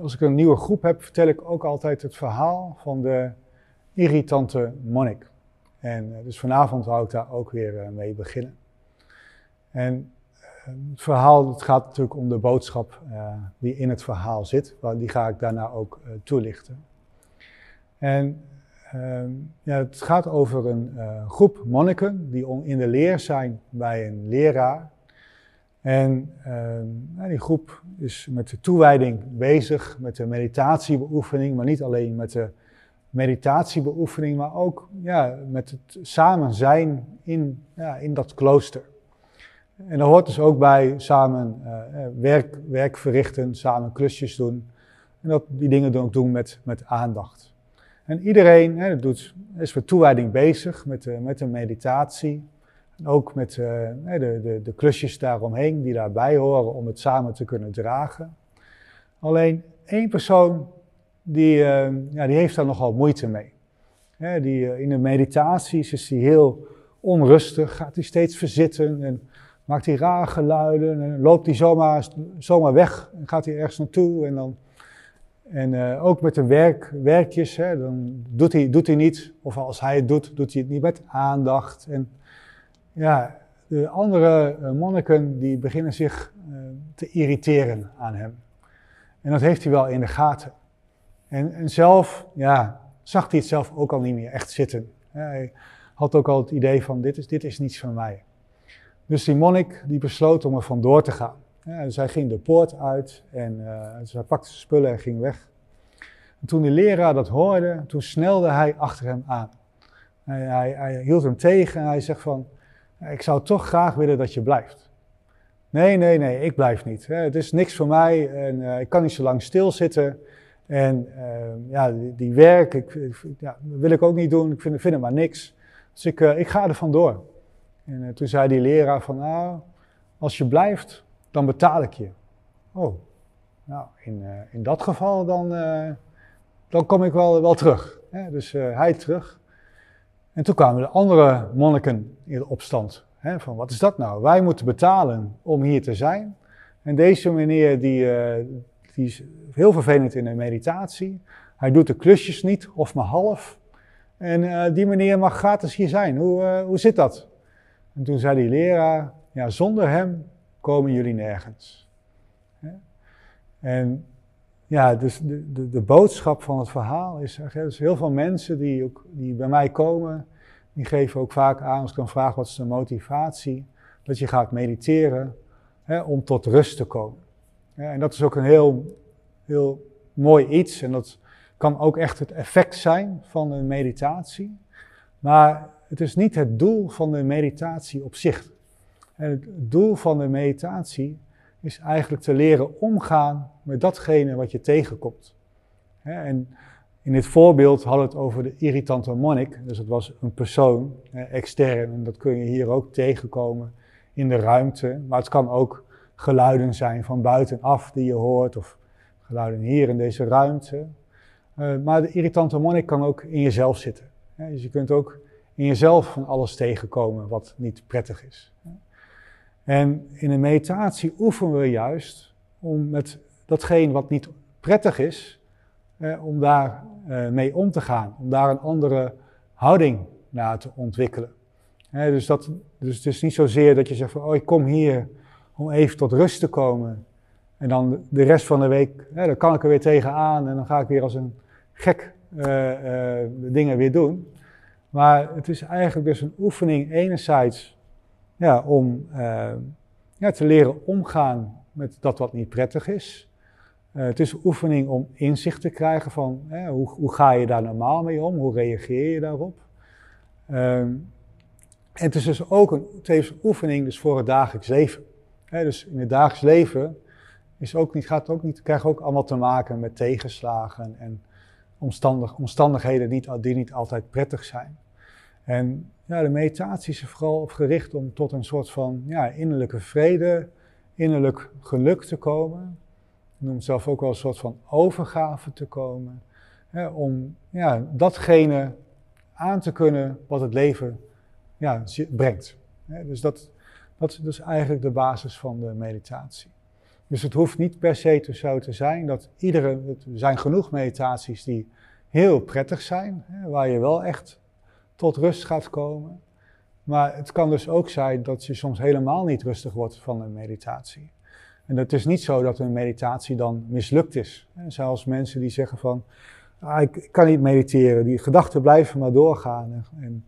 als ik een nieuwe groep heb, vertel ik ook altijd het verhaal van de irritante monnik. En dus vanavond wou ik daar ook weer mee beginnen. En het verhaal, het gaat natuurlijk om de boodschap die in het verhaal zit. Die ga ik daarna ook toelichten. En Ehm, ja, het gaat over een groep monniken die in de leer zijn bij een leraar. En uh, die groep is met de toewijding bezig, met de meditatiebeoefening, maar niet alleen met de meditatiebeoefening, maar ook ja, met het samen zijn in, ja, in dat klooster. En daar hoort dus ook bij samen uh, werk, werk verrichten, samen klusjes doen. En dat, die dingen ook doen met, met aandacht. En iedereen hè, doet, is met toewijding bezig, met de, met de meditatie. Ook met uh, de, de, de klusjes daaromheen die daarbij horen om het samen te kunnen dragen. Alleen één persoon die, uh, ja, die heeft daar nogal moeite mee. Die, uh, in de meditaties is hij heel onrustig, gaat hij steeds verzitten en maakt hij rare geluiden en loopt hij zomaar, zomaar weg en gaat hij ergens naartoe en dan en ook met de werk, werkjes, dan doet hij, doet hij niet, of als hij het doet, doet hij het niet met aandacht. En ja, de andere uh, monniken die beginnen zich uh, te irriteren aan hem. En dat heeft hij wel in de gaten. En, en zelf, ja, zag hij het zelf ook al niet meer echt zitten. Hij had ook al het idee van, dit is, dit is niets van mij. Dus die monnik die besloot om er vandoor te gaan. Ja, dus hij ging de poort uit en uh, hij pakte zijn spullen en ging weg. En toen de leraar dat hoorde, toen snelde hij achter hem aan. Hij, hij, hij hield hem tegen en hij zegt van, ik zou toch graag willen dat je blijft. Nee, nee, nee, ik blijf niet. Het is niks voor mij en uh, ik kan niet zo lang stilzitten. En uh, ja, die, werk, ik, ja, wil ik ook niet doen. Ik vind, vind het maar niks. Dus ik, uh, ik ga er vandoor. En toen zei die leraar van, nou, als je blijft, dan betaal ik je. Oh, nou, in, in dat geval dan, dan kom ik wel, wel terug. Dus hij terug. En toen kwamen de andere monniken in opstand. Hè? Van wat is dat nou? Wij moeten betalen om hier te zijn. En deze meneer die, die is heel vervelend in de meditatie. Hij doet de klusjes niet, of maar half. En die meneer mag gratis hier zijn. Hoe, hoe zit dat? En toen zei die leraar, ja, zonder hem komen jullie nergens. En ja, dus de, de, de, boodschap van het verhaal is, dus heel veel mensen die, ook, die bij mij komen, die geven ook vaak aan, als ik dan vraag wat is de motivatie, dat je gaat mediteren hè, om tot rust te komen. en dat is ook een heel, heel mooi iets en dat kan ook echt het effect zijn van een meditatie. Maar het is niet het doel van de meditatie op zich. En het doel van de meditatie is eigenlijk te leren omgaan met datgene wat je tegenkomt. En in dit voorbeeld hadden we het over de irritante monnik. Dus het was een persoon, extern, en dat kun je hier ook tegenkomen in de ruimte. Maar het kan ook geluiden zijn van buitenaf die je hoort, of geluiden hier in deze ruimte. Uh, maar de irritante monnik kan ook in jezelf zitten. Dus je kunt ook in jezelf van alles tegenkomen wat niet prettig is. En in een meditatie oefenen we juist om met datgene wat niet prettig is, eh, om daar eh, mee om te gaan, om daar een andere houding naar te ontwikkelen. dus, dat, dus het is niet zozeer dat je zegt van, oh ik kom hier om even tot rust te komen. En dan de rest van de week, dan kan ik er weer tegenaan en dan ga ik weer als een gek uh, de dingen weer doen. Maar het is eigenlijk dus een oefening enerzijds ja, om uh, ja, te leren omgaan met dat wat niet prettig is. Uh, het is een oefening om inzicht te krijgen van hoe, hoe, ga je daar normaal mee om, hoe reageer je daarop. Uh, en het is dus ook een, oefening dus voor het dagelijks leven. Dus in het dagelijks leven is ook niet, gaat ook niet, krijgen ook allemaal te maken met tegenslagen en omstandig, omstandigheden die niet altijd prettig zijn. En ja, de meditatie is er vooral op gericht om tot een soort van ja, innerlijke vrede, innerlijk geluk te komen. Ik noem zelf ook wel een soort van overgave te komen. Hè, om ja, datgene aan te kunnen wat het leven ja, brengt. Dus dat, dat is dus eigenlijk de basis van de meditatie. Dus het hoeft niet per se zo te zijn dat iedere. Er zijn genoeg meditaties die heel prettig zijn, hè, waar je wel echt tot rust gaat komen. Maar het kan dus ook zijn dat je soms helemaal niet rustig wordt van een meditatie. En het is niet zo dat een meditatie dan mislukt is. Zelfs mensen die zeggen van, ah, ik, kan niet mediteren, die gedachten blijven maar doorgaan. En,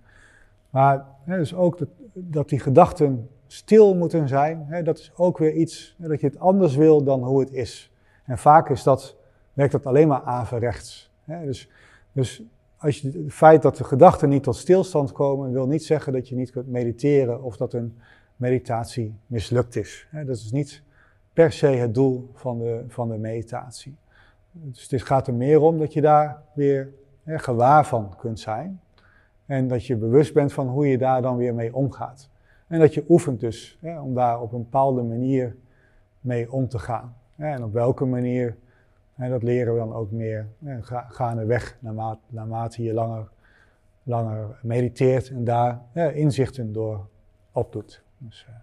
maar hè, dus ook dat, dat, die gedachten stil moeten zijn, hè, dat is ook weer iets, dat je het anders wil dan hoe het is. En vaak is dat, werkt dat alleen maar averechts. Dus, dus als je, het feit dat de gedachten niet tot stilstand komen, wil niet zeggen dat je niet kunt mediteren of dat een meditatie mislukt is. Dat is niet per se het doel van de, van de meditatie. Dus het gaat er meer om dat je daar weer hè, gewaar van kunt zijn. En dat je bewust bent van hoe je daar dan weer mee omgaat. En dat je oefent dus hè, om daar op een bepaalde manier mee om te gaan. En op welke manier en dat leren we dan ook meer ga, gaandeweg naarmate, naarmate je langer, langer mediteert en daar ja, inzichten door opdoet. Dus, uh,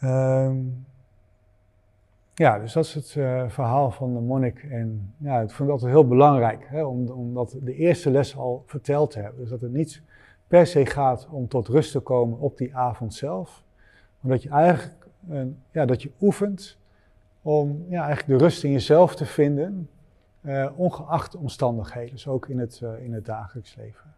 ja. Um, ja, dus dat is het uh, verhaal van de monnik. En ja, ik vond altijd heel belangrijk hè, om, dat de eerste les al verteld te hebben. Dus dat het niet per se gaat om tot rust te komen op die avond zelf. Maar dat je eigenlijk ja, dat je oefent om ja, eigenlijk de rust in jezelf te vinden, uh, ongeacht omstandigheden, dus ook in het, uh, in het dagelijks leven.